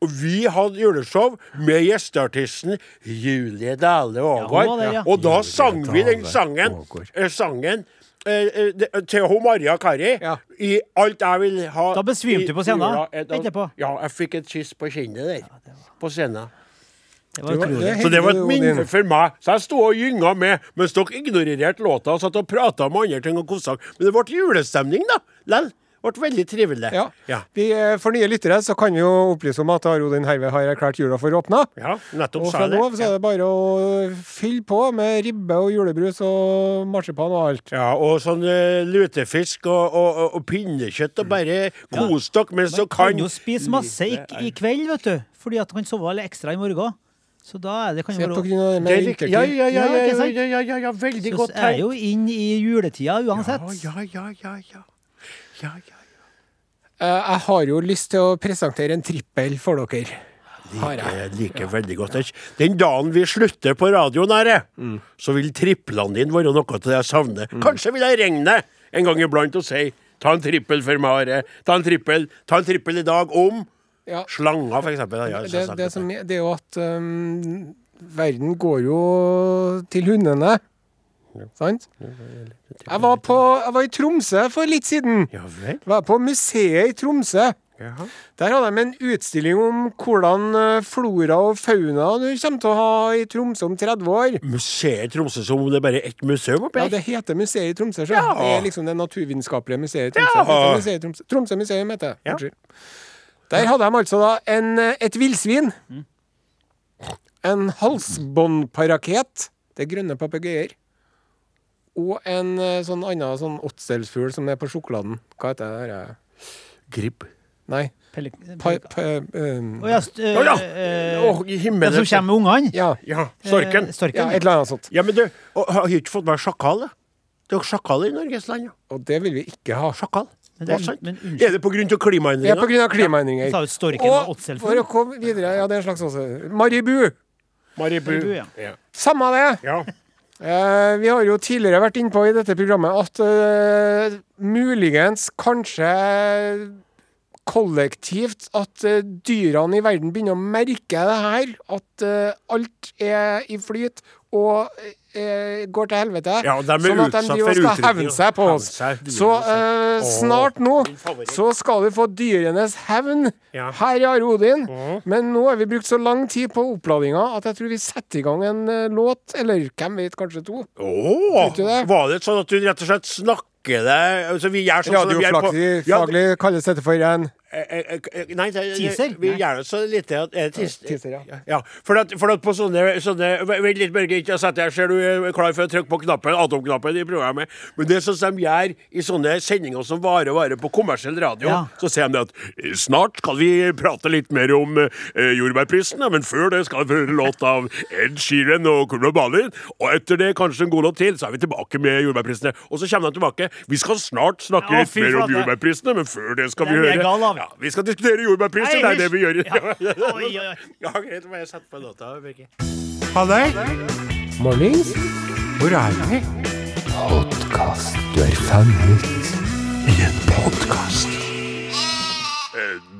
Og vi hadde juleshow med gjesteartisten Julie Dale Aagaard. Ja, ja. Og da sang vi den sangen, eh, sangen eh, eh, til hun Maria Kari Ja. i Alt jeg vil ha Da besvimte du på scenen, jula. Eh, da- etterpå. Ja, jeg fikk et kyss på kinnet der. På scenen. Det var Det var- det- Så det var et minne for meg. Så jeg sto og gynga med mens dere ignorerte låta og satt og prata om andre ting og kosa. Men det ble julestemning, da. Lell. Ble veldig trivelig. Ja. Ja. Vi, eh, for nye lyttere så kan vi jo opplyse om at Are Odin herved har erklært jula for åpna. Ja, nettopp Og sa fra jeg nå av så er det bare å fylle på med ribbe og julebrus og marsipan og alt. Ja, og sånn eh, lutefisk og, og, og, og pinnekjøtt, og bare kos dere mens dere Man kan kan. jo spise masse i, i kveld, vet du. Fordi at du kan sove litt ekstra i morgen. Så da er det kan jo være. Ja, ja, ja, Ja, ja, ikke ja, ja, ja, ja, ja veldig Så godt er jo inn i juletida uansett. Ja, ja, ja, ja, ja. ja, ja. Eh, Jeg har jo lyst til å presentere en trippel for dere. Like jeg. Liker veldig godt. Den dagen vi slutter på radioen, her, Mm. så vil triplene dine være noe til det jeg savner. Kanskje vil jeg ringe deg en gang iblant og si ta en trippel for meg, Are. Ta en trippel Ta en trippel i dag om Ja. slanger, for eksempel. Ja, Det, det, som er, det er jo at um, verden går jo til hundene. Sant? Jeg var, på, jeg var i Tromsø for litt siden. Ja vel? Var på museet i Tromsø. Jaha. Der hadde de en utstilling om hvordan eh, flora og fauna du kommer til å ha i Tromsø om 30 år. Museet i Tromsø som om det bare er ett museum oppi Ja. Det heter Museet i Tromsø. Så. Ja. Det er liksom det naturvitenskapelige museet i Tromsø. Ja. Museet i Tromsø. Tromsø museum heter det. Ja. Der hadde de altså da en, eh, et villsvin. En halsbåndparaket. Det er grønne papegøyer. Og en eh, sånn annen sånn åtselsfugl som er på sjokoladen. Hva heter det? der? Gribb. Nei. Pellik... eh, Å ja, st- Å ja! Å, i den himmelen. som kommer med ungene? Ja. Ja, storken. Storken. ja, et eller annet sånt. Ja, men du, og har ikke fått med sjakal? Det er jo sjakal i Norges land, ja. Og det vil vi ikke ha. Sjakal. Men Det det- er men. Er det på grunn av Det er på klimaendringer? klimaendringer. Sa storken og Og for å komme videre, ja, det er en slags også Maribu. Maribu. Maribu, ja. Ja. Samme det. ja. Eh, vi har jo tidligere vært innpå i dette programmet at eh, muligens kanskje kollektivt at eh, dyrene i verden begynner å merke det her. At eh, alt er i flyt og eh, går til helvete. Ja, de er sånn at de jo skal hevne seg på oss. Seg, Så eh, snart nå så skal vi få dyrenes hevn Ja. her i Are Odin. Men nå har vi brukt så lang tid på oppladinga at jeg tror vi setter i gang en uh, låt. Eller hvem vet, kanskje to. Oh, det? var det sånn at du rett og slett snakker det altså, sånn som vi Radiofaglig Ja, kalles dette for en Nei, det, Teaser? vi gjør det så lite at det tis- Teaser, ja. ja. For, at, for at på sånne, sånne Vent litt, Børge. Ikke sett deg. Ser du er klar for å trykke på knappen, atomknappen i programmet? Men det sånn som de gjør i sånne sendinger som varer og varer på kommersiell radio. Ja. Så sier de at eh, snart skal vi prate litt mer om eh, jordbærprisen, men før det skal vi høre låt av Ed Sheeran og Kurlo Balin. Og etter det, kanskje en god låt til, så er vi tilbake med jordbærprisene. Og så kommer de tilbake. Vi skal snart snakke Ja, litt mer om jordbærprisene, men før det skal Det vi høre. Ja, Vi skal diskutere jordbærpriser, det er det vi gjør. <laughs> Ja. Oi, oi, oi. Ja, greit, må jeg sette på låta. Halløy! Mornings. Hvor er vi? Eh,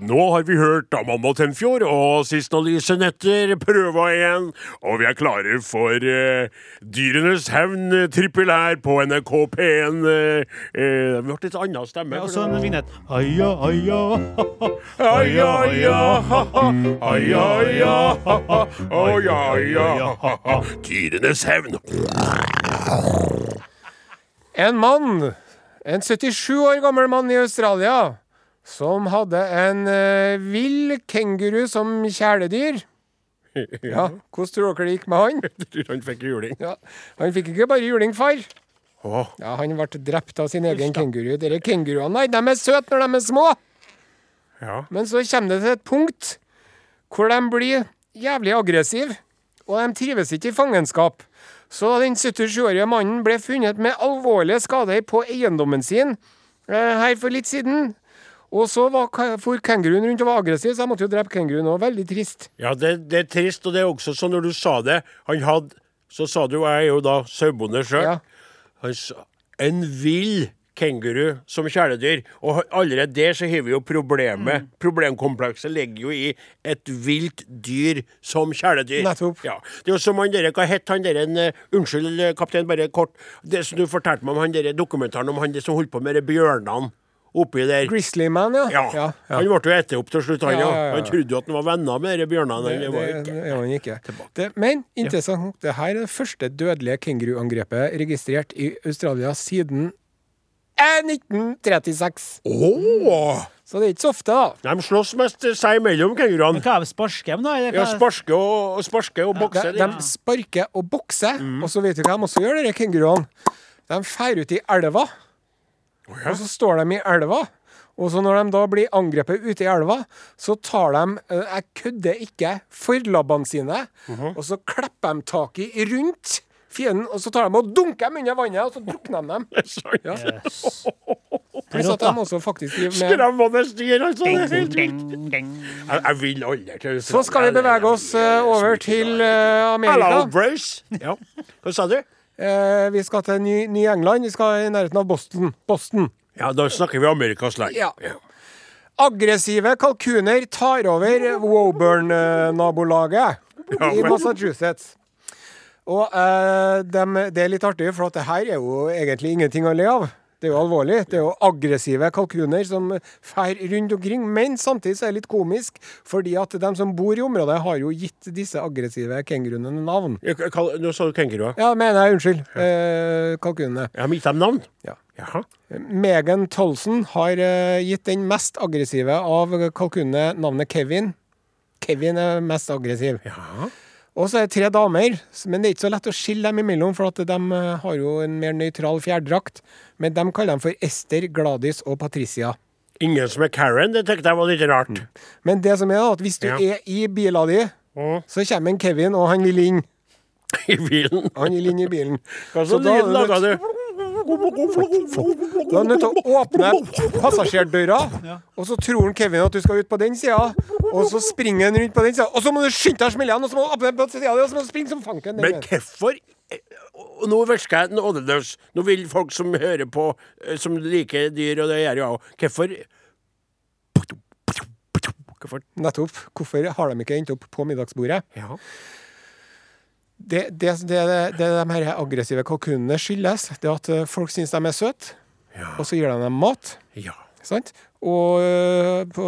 Nå har vi hørt Amanda Tenfjord og sist Alice Netter prøva igjen, og vi er klare for eh, Dyrenes hevn eh, trippel her på NRK P1. Eh, eh, vi har litt annen stemme. Og så en vignett. Aja, aja, Aja, aja. Aja. Aja. Dyrenes hevn. En mann, en 77 år gammel mann i Australia, som hadde en uh, vill kenguru som kjæledyr. <laughs> Ja, hvordan tror dere det gikk med han? <laughs> Jeg tror han fikk juling. Ja, han fikk ikke bare juling, far. Ja, Han ble drept av sin egen kenguru. Dere kenguruene nei, de er søte når de er små, Ja. men så kommer det til et punkt hvor de blir jævlig aggressive, og de trives ikke i fangenskap. Så den 77-årige mannen ble funnet med alvorlige skader på eiendommen sin eh, her for litt siden. Og så for kenguruen rundt og var aggressiv, så jeg måtte jo drepe kenguruen òg. Veldig trist. Ja, det, det er trist, og det er også sånn når du sa det Han hadde Så sa du, jeg er jo da sauebonde sjøl, Ja. han sa en vill kenguru som kjæledyr. Og allerede der så har vi jo problemet. Problemkomplekset ligger jo i et vilt dyr som kjæledyr. Nettopp. Ja. Det er jo som han dere, Hva het han dere en, eh, Unnskyld, eh, kaptein, bare kort. Det som du fortalte meg om han dere dokumentaren om han som holdt på med bjørnene oppi der. Grizzly Man, ja. Ja. ja. Han ble jo etter opp til slutt, han Ja, ja. ja, ja. Han trodde jo at han var venner med disse bjørnene. Det, Det, var det, ikke. det er han ikke. Det, men interessant nok, det her er det første dødelige kenguruangrepet registrert i Australia siden eh, 1936. Åh! Så det er ikke så ofte, da. De slåss mest seg imellom, kenguruene. hva er det, sparske de, da? Eller Ja, hva? og, sparke og De, bokse. de litt. sparker og bokser, og så vet du hva de også gjør, disse kenguruene? De drar ut i elva, og så står de i elva. Og så når de da blir angrepet ute i elva, så tar de, eh, jeg kødder ikke, forlabbene sine, og så klipper de tak i rundt fienden, og så tar de og dunker dem under vannet, og så drukner de dem. <laughs> Ja. Yes. Pluss at de også faktisk driver med Skremmende dyr, altså. Det er Ding, helt vilt. ding, ding. Jeg, jeg vil aldri til Så skal vi bevege oss uh, over til Hello, Amerika. Bruce. Ja. Hva sa du? Eh, vi skal til Ny- Ny-England. Vi skal i nærheten av Boston. Boston. Ja, da snakker vi Amerikas land. Ja. Aggressive kalkuner tar over Woburn-nabolaget Ja, i. Massachusetts. Og eh, dem, det er litt artig, for at det her er jo egentlig ingenting å le av. Det er jo alvorlig. Det er jo aggressive kalkuner som fer rundt omkring. Men samtidig så er det litt komisk, fordi at de som bor i området, har jo gitt disse aggressive kenguruene navn. Nå sa du kenguruer. Ja, mener jeg. Unnskyld. Eh, kalkunene. Ja, men gitt dem navn. Ja. Jaha. Megan Tolson har eh, gitt den mest aggressive av kalkunene navnet Kevin. Kevin er mest aggressiv. Ja. Og så er det tre damer, men det er ikke så lett å skille dem imellom, for at de eh, har jo en mer nøytral fjærdrakt. Men de kaller dem for Ester, Gladys og Patricia. Ingen som er Karen, det tenkte jeg var litt rart. Men det som er at hvis du Ja. er i bila di, Mm. så kommer en Kevin, og han vil inn. <laughs> I bilen. Han vil inn i bilen. Hva slags lyd laga du? Du er nødt til å åpne passasjerdøra, og så tror han Kevin at du skal ut på den sida, og så springer han rundt på den sida, og så må du skynde deg å smelle igjen, og så må du åpne på sida, og så må du springe som fanken. Men hvorfor eh, Nå virker jeg nådeløs. Nå vil folk som hører på, eh, som liker dyr, og det gjør jo jeg òg. Hvorfor Hvorfor? Nettopp. Hvorfor har de ikke endt opp på middagsbordet? Ja. Det, det, det, det de her aggressive kalkunene skyldes, det er at eh, folk syns de er søte, og så gir de dem mat. ja. Sant? Og på,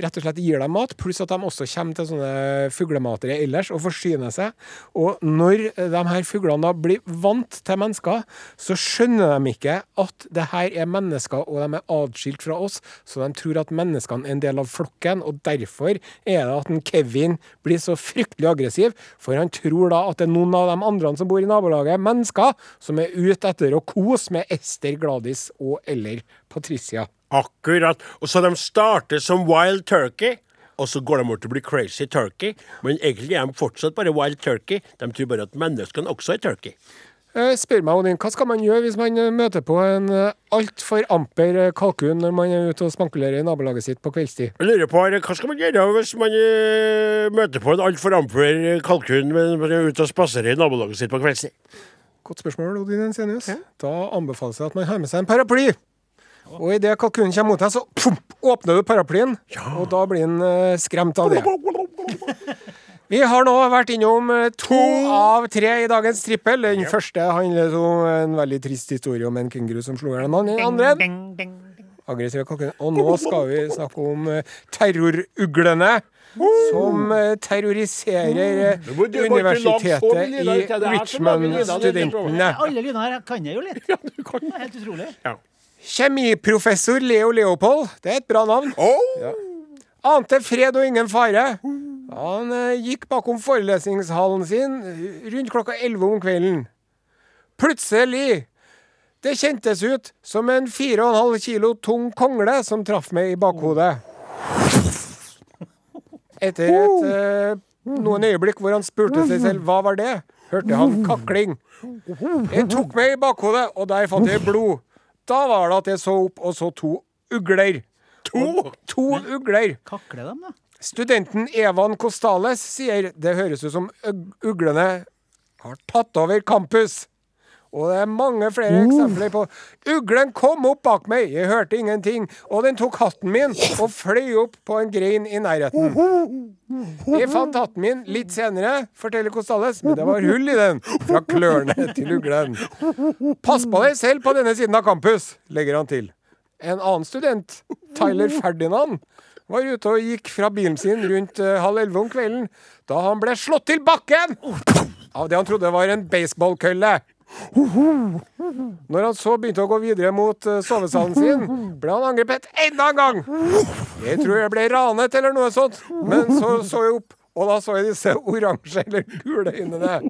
rett og slett gir dem mat, pluss at de også kommer til sånne fuglematere ellers og forsyner seg. Og når de her fuglene da blir vant til mennesker, så skjønner de ikke at det her er mennesker, og de er atskilt fra oss, så de tror at menneskene er en del av flokken, og derfor er det at en Kevin blir så fryktelig aggressiv, for han tror da at det er noen av de andre som bor i nabolaget, mennesker, som er ute etter å kose med Ester, Gladys og eller Patricia. Akkurat. Og så de starter som wild turkey. Og så går de over til å bli crazy turkey, men egentlig er de fortsatt bare wild turkey. De tror bare at menneskene også er turkey. Jeg Spør meg, Odin, hva skal man gjøre hvis man eh, møter på en eh, altfor amper eh, kalkun når man er ute og spankulerer i nabolaget sitt på kveldstid? Jeg lurer på, Hva skal man gjøre hvis man eh, møter på en altfor amper kalkun men man er ute og spaserer i nabolaget sitt på kveldstid? Godt spørsmål, Odin Ensenius. Da anbefales det at man har med seg en paraply. Og idet kalkunen kommer mot deg, så pum, åpner du paraplyen, og da blir han eh, skremt av det. <laughs> Vi har nå vært innom eh, to av tre i dagens trippel. Den første handler om en veldig trist historie om en kenguru som slo i hjel en mann. Den andre aggressive kalkuner. Og nå skal vi snakke om eh, terroruglene. Som terroriserer universitetet i Richmond-studentene. Alle lydene her kan jeg jo litt. Ja, du kan. Det er helt utrolig. Ja. Kjemiprofessor Leo Leopold. Det er et bra navn. Ja. Ante fred og ingen fare. Han eh, gikk bakom forelesningshallen sin eh, rundt klokka 11 om kvelden. Plutselig Det kjentes ut som en 4,5 kilo tung kongle som traff meg i bakhodet. Etter et, eh, noen øyeblikk hvor han spurte seg selv hva var det, hørte han kakling. Jeg tok meg i bakhodet, og der fant jeg blod. Da var det at jeg så opp og så to ugler. To? To ugler. Kakle dem, da. Studenten Evan Costales sier det høres ut som uglene har tatt over campus. Og det er mange flere eksempler på Uglen kom opp bak meg, jeg hørte ingenting, og den tok hatten min og fløy opp på en grein i nærheten. Jeg fant hatten min litt senere, forteller Costales, men det var hull i den fra klørne til uglen. Pass på deg selv på denne siden av campus, legger han til. En annen student, Tyler Ferdinand, var ute og gikk fra bilen sin rundt eh, halv elleve om kvelden da han ble slått til bakken av det han trodde var en baseballkølle. Når han så begynte å gå videre mot eh, sovesalen sin, ble han angrepet enda en gang. Jeg tror jeg ble ranet eller noe sånt, men så så jeg opp, og da så jeg disse oransje eller gule øynene.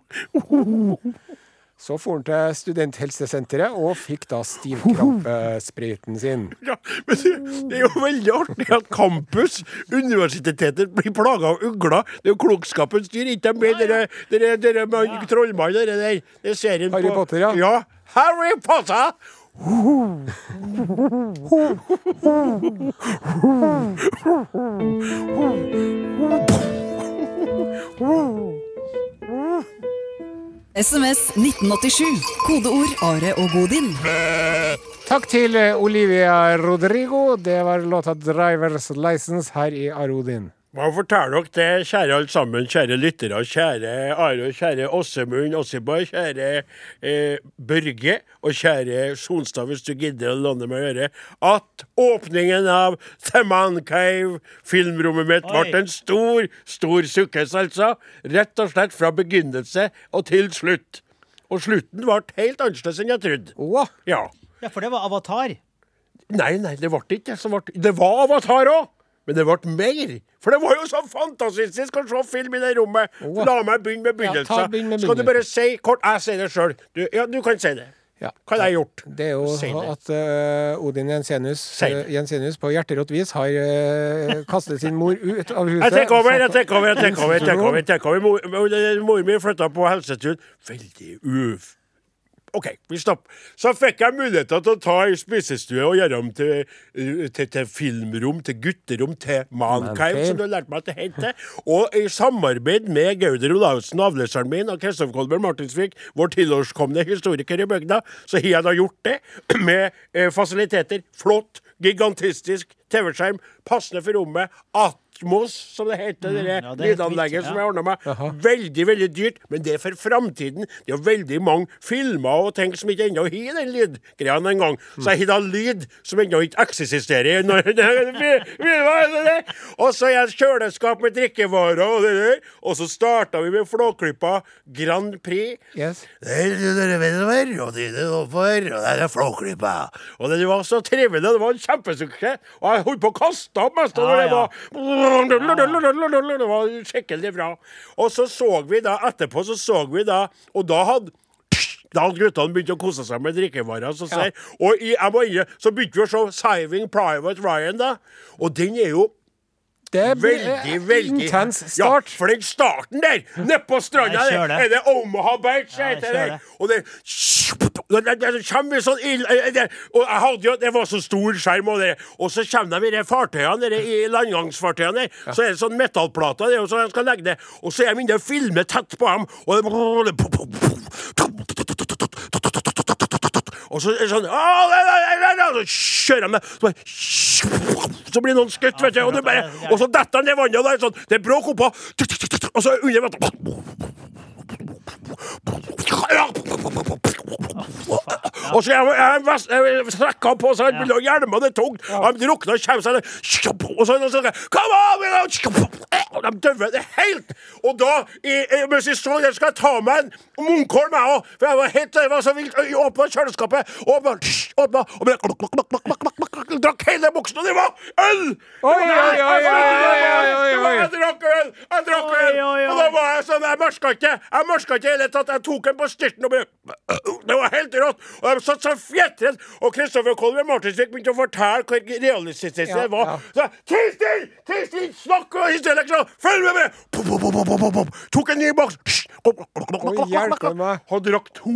Så for han til studenthelsesenteret og fikk da stivkrampesprøyten sin. Ja, men det, det er jo veldig artig at campus, universiteter, blir plaga av ugler. Det er jo klokskapens dyr, ikke med dere, dere, dere med trollmann, dere der. Det er serien Harry på Potter, ja. Ja. Harry Potter! SMS 1987. Kodeord Are og Godin. Takk til eh, Olivia Rodrigo. Det var låta 'Drivers License' her i Arodin. Hva forteller dere det, kjære alle sammen, kjære lyttere, kjære Are, kjære Åsemund, Åseberg, kjære eh, Børge og kjære Sonstad, hvis du gidder å låne meg øret, at åpningen av The Man Cave, filmrommet mitt, Oi. ble en stor, stor sukkes, altså. Rett og slett fra begynnelse og til slutt. Og slutten ble helt annerledes enn jeg trodde. Åh, Ja. Ja, for det var Avatar. Nei, nei, det ble ikke det Det var Avatar òg! Men det ble mer. For det var jo så fantastisk å se film i det rommet. Oh. La meg begynne med Ja, begynnelsen. begynn med Skal du bare si kort Jeg sier det sjøl. Du, ja, du kan si det. Ja. Hva har jeg gjort? Det er jo Si det. at uh, Odin Jensenius, Si eh, Jensenius på hjerterått vis har uh, kastet sin mor ut av huset. Jeg tar over, jeg tar over. jeg tenker over, jeg tar over, jeg tenker over. Mor, mor, mi flytta på helsetun. Veldig uf... OK, vi stopper. Så fikk jeg muligheter til å ta ei spisestue og gjøre om til, uh, til, til filmrom, til gutterom, til Mancave, som du har lært meg at det heter. Og i samarbeid med Gauder Olavsen, avløseren min, og Kristoffer Kolberg Martinsvik, vår tilårskomne historiker i bygda, så har jeg da gjort det <clears throat> med eh, fasiliteter. Flott, gigantistisk TV-skjerm, passende for rommet. Atmos, som det heter, det ja, det lydanlegget som jeg ordna meg. Veldig, veldig dyrt, men det er for framtiden. Det er veldig mange filmer og ting som ikke ennå har den lydgreia engang. Så jeg har da lyd som ennå ikke eksisterer. Er der? <laughs> og så er jeg kjøleskap med drikkevarer og det der. Og så starta vi med Flåklypa Grand Prix. Yes. Det er det og det er det og det er Flåklypa. Og det var så trivelig. Det var en kjempesuksess. Og jeg holdt på å kaste opp mest Ah, Ja, det ja. Var Det bra. Og så så vi da etterpå, så så vi da Og da hadde da hadde guttene begynt å kose seg med drikkevarer. Så, ja. Og i, inne, så begynte vi å se Saving Private Ryan, da. Og den er jo Det blir veldig, eh, veldig intens start. Ja, for den starten der, nedpå stranda, der, det. er det Omaha Beach, heter det. Og det det, det, det kommer sånn ild eh, Og jeg hadde jo Det var så stor skjerm, og det Og så kommer de i de fartøyene der, i landgangsfartøyene der. Så er det sånn metallplater, det er jo sånn jeg skal legge det. Og så er de inne og filmer tett på dem, og det og så sånn Så kjører han med så, bare, så blir noen skutt, vet du. Og, bare, og så detter han ned vannet, og det er sånn Det er bråk oppå. Og så under vannet Og så jeg, jeg, jeg strekka på seg en ja. hjelm, og det er tungt. Han de drukner og kommer seg Og så, og så Come on! Og de dauer det helt. Og da, mens jeg så der, skal jeg ta meg en munkholm, jeg òg. For jeg var helt jeg var så vilt. Åpna kjøleskapet, åpna, åpna og bare Drakk hele boksen, og det var øl! Oi, oi, oi, oi. Jeg drakk øl! Jeg drakk øl! Og da var jeg sånn Jeg mørska ikke Jeg mørska ikke i hele tatt. Jeg tok den på styrten og bare Det var helt rått. Og de satt sånn fjetret. Og Kristoffer Kolber Martinsvik begynte å fortelle hvor realistisk det var. Så Ti still! Ti still! Snakk og! Følg med! Pop, pop, pop, pop. Tok en ny boks. Hjelpe meg. Og drakk to,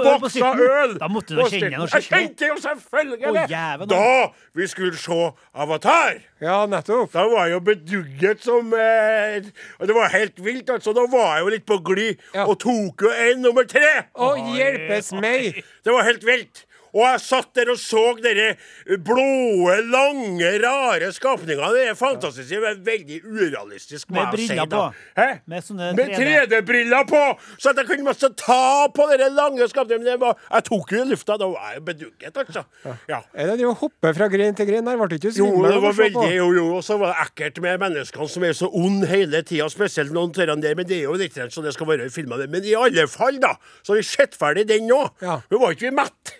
bokser øl. Da måtte du kjenne noe skikkelig. Jeg kjente jo selvfølgelig det. Da vi skulle se Avatar. Ja, nettopp. Da var jeg jo bedugget som eh, Og det var helt vilt, altså. Da var jeg jo litt på glid. Ja. Og tok jo en nummer tre. Å, hjelpes meg! Det var helt vilt. Og jeg satt der og så dere blå, lange, rare skapningene. Det er fantastisk. Det er veldig urealistisk. Med briller på. Hæ? Med sånne 3D. 3D-briller på! Så at jeg kunne masse ta på dere lange skapningene. Var- Jeg tok jo i lufta. Da var jeg bedugget, altså. Ja. Er det å hoppe fra grein til grein der? Ble du ikke Jo, svimmel? det av var å se på? veldig, jo, jo, og så var det ekkelt med menneskene som er så onde hele tida, spesielt noen av dem der, men det er jo litt sånn så det skal være i filmene. Men i alle fall, da, så har vi sett ferdig den nå. Ja. Vi var ikke vi mett.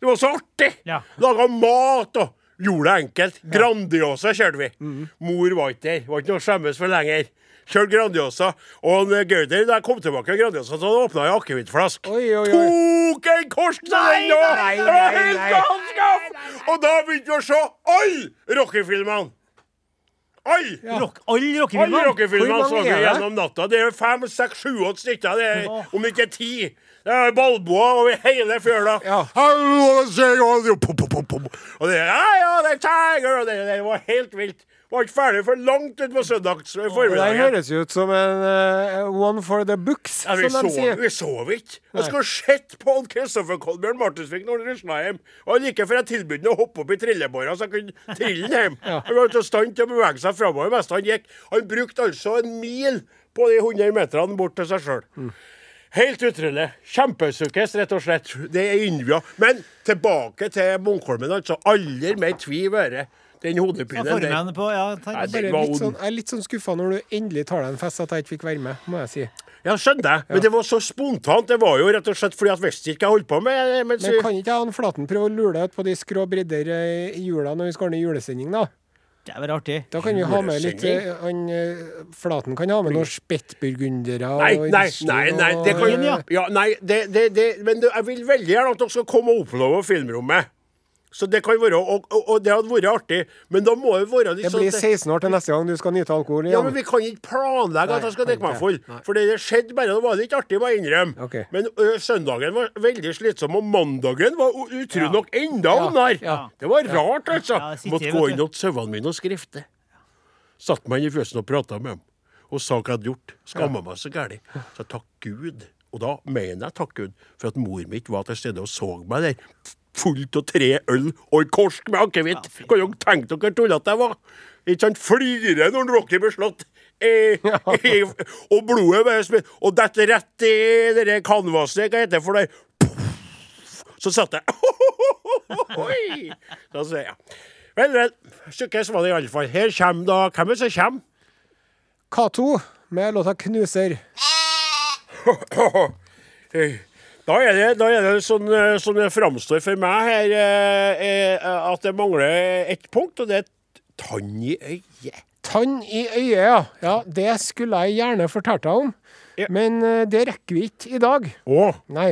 Det var så artig. Ja. Laga mat og gjorde det enkelt. Grandiosa kjørte vi. Mm. Mor var ikke der. Var ikke noe å skjemmes for lenger. Kjørte Grandiosa. Og eh, Gauder, da jeg kom tilbake med Grandiosa, så åpna oi, oi. Tok en korsk til den nå! Det var helt galskap! Og da begynte vi å se alle rockefilmene! Alle! Rock, alle Alle rockefilmene. Rocky-filmene så vi gjennom natta. Det er fem, seks, sju åtte stykker. Det er, om ikke ti. Det er Balboa over hele fjøla. Ja. Og det ja, ja, det er tiger, og det, det var helt vilt. Var ikke ferdig for langt utpå søndags Det høres jo ut som en uh, one for the books, Ja, vi, som de sier. vi sov ikke. Jeg skulle sett på han Kristoffer Kolbjørn Martinsvik når han rusla hjem. Og like før jeg tilbød ham å hoppe opp i trillebåra så jeg kunne trille ham hjem. <laughs> Han var ikke i stand til å bevege seg framover mens han gikk. Han brukte altså en mil på de 100 meterne bort til seg sjøl. Helt utrolig. Kjempesukkes, rett og slett. Det er innvia. Men tilbake til Munkholmen, altså. Aldri mer tvil øre. Den Ja, hodepinen der. På Ja, takk. Nei, det- Bare var litt sånn, jeg er litt sånn skuffa når du endelig tar deg en fest at jeg ikke fikk være med, må jeg si. Ja, skjønner jeg. Men det var så spontant. Det var jo rett og slett fordi at visste ikke jeg holdt på med mens Men kan ikke jeg han Flaten prøve å lure deg ut på de skrå bredder eh, i jula når vi skal ha julesending, da? Det er artig. Da kan vi ha med litt eh, han, eh, Flaten kan ha med noen spettburgundere Nei, nei, nei, nei, det kan ja. ja, Nei, det, det, det Men jeg vil veldig gjerne at dere skal komme og oppleve filmrommet. Så det kan være Og, og, og det hadde vært artig, men da må det være litt Det sånn blir 16 år til neste gang du skal nyte alkohol igjen. Ja, men. Vi kan ikke planlegge at jeg skal drikke meg full. For det skjedde bare, det var litt artig, må jeg innrømme. Okay. Men ø, søndagen var veldig slitsom, og mandagen var utro Ja. nok enda Ja, vondere. ja. Det var rart, altså. Ja, det Måtte gå inn til sauene mine og skrifte. Satt meg inn i fjøsen og prata med dem. Og sa hva jeg hadde gjort. Skamma meg så gæli. Så takk Gud. Og da mener jeg takk Gud for at mor mitt var til stede og så meg der. Fullt av tre øl og en korsk med akevitt. Kan dere tenke dere tullete jeg var? Ikke sant? Flirer når Rocky blir slått. Eh, <laughs> eh, og blodet bare smitt, Og detter rett i det der canvaset. Hva heter det for det? Så satt jeg <laughs> Oi! Da sier jeg Vel, vel. Stykkes var det iallfall. Her kommer da Hvem er det som kommer? K2 med låta 'Knuser'. <laughs> Da er det, da er det sånn, eh, sånn det framstår for meg her, eh, eh, at det mangler ett punkt, og det er tann i øyet. Tann i øyet, ja. ja. Det skulle jeg gjerne fortalt deg om. Ja. Men det rekker vi ikke i dag. Å, Nei.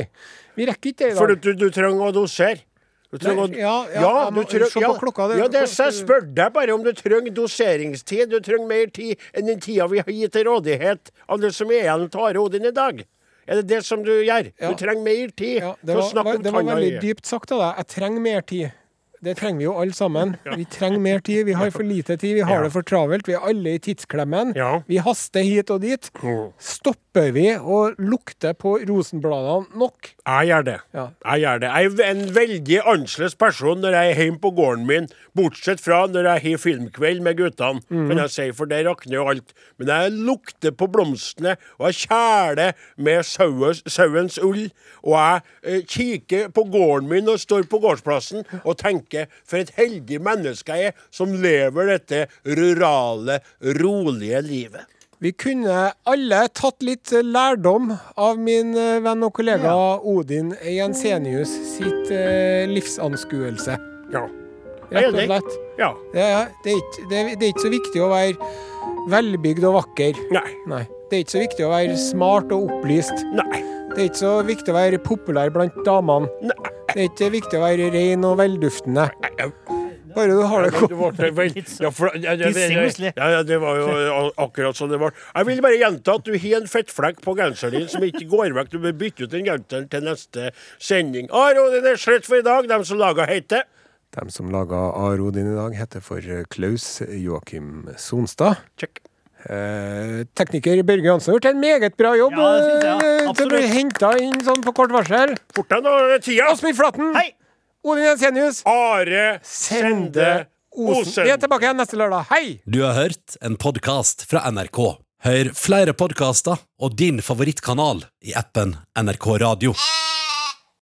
Vi rekker ikke det i for dag. du, du trenger å dosere. Du trenger Nei, ja, ja, jeg du trenger- se på klokka, det- Ja, det jeg spør deg bare om du trenger doseringstid. Du trenger mer tid enn den tida vi har gitt til rådighet av det som er igjen av Are Odin i dag. Er det det som du gjør? Ja. Du trenger mer tid Ja, det til å snakke var, om det var veldig dypt sagt av deg. Jeg trenger mer tid. Det trenger vi jo alle sammen. Vi trenger mer tid. Vi har for lite tid. Vi har det for travelt. Vi er alle i tidsklemmen. Vi haster hit og dit. Mm. Stopper vi å lukte på rosenbladene nok? Jeg gjør det. Jeg gjør det. Jeg er en veldig annerledes person når jeg er hjemme på gården min, bortsett fra når jeg har filmkveld med guttene, kan jeg si, for der rakner jo alt. Men jeg lukter på blomstene, og jeg kjæler med sauens ull, og jeg eh, kikker på gården min og står på gårdsplassen og tenker for et heldig menneske jeg er som lever dette rurale, rolige livet. Vi kunne alle tatt litt lærdom av min eh, venn og kollega Odin Jensenius sitt eh, livsanskuelse. Ja. Rett og slett. Ja. Det er, det, er ikke, det, er, det er ikke så viktig å være velbygd og vakker. Nei. Nei. Det er ikke så viktig å være smart og opplyst. Nei. Det er ikke så viktig å være populær blant damene. Nei. Det er ikke viktig å være ren og velduftende. Bare du har det godt. det ja, for, ja, det, ja, ja, var jo <laughs> akkurat sånn det var. Jeg vil bare gjenta at du har en fettflekk på genseren din som ikke går vekk. Du bør bytte ut den genseren til neste sending. Aro, den er slett for i dag. De som laga heter De som laga Arodin i dag, heter for Klaus Joakim Sonstad. Check. Eh, tekniker Børge Hansen har gjort en meget bra jobb. Ja, det synes jeg, eh, bli absolutt. henta inn sånn på kort varsel. Fort deg nå, det er tida. Åsmund Flaten, Hei! Odin Jensenius, Are Sende Osen. Vi er tilbake igjen neste lørdag. Hei! Du har hørt en podkast fra NRK. Hør flere podkaster og din favorittkanal i appen NRK Radio.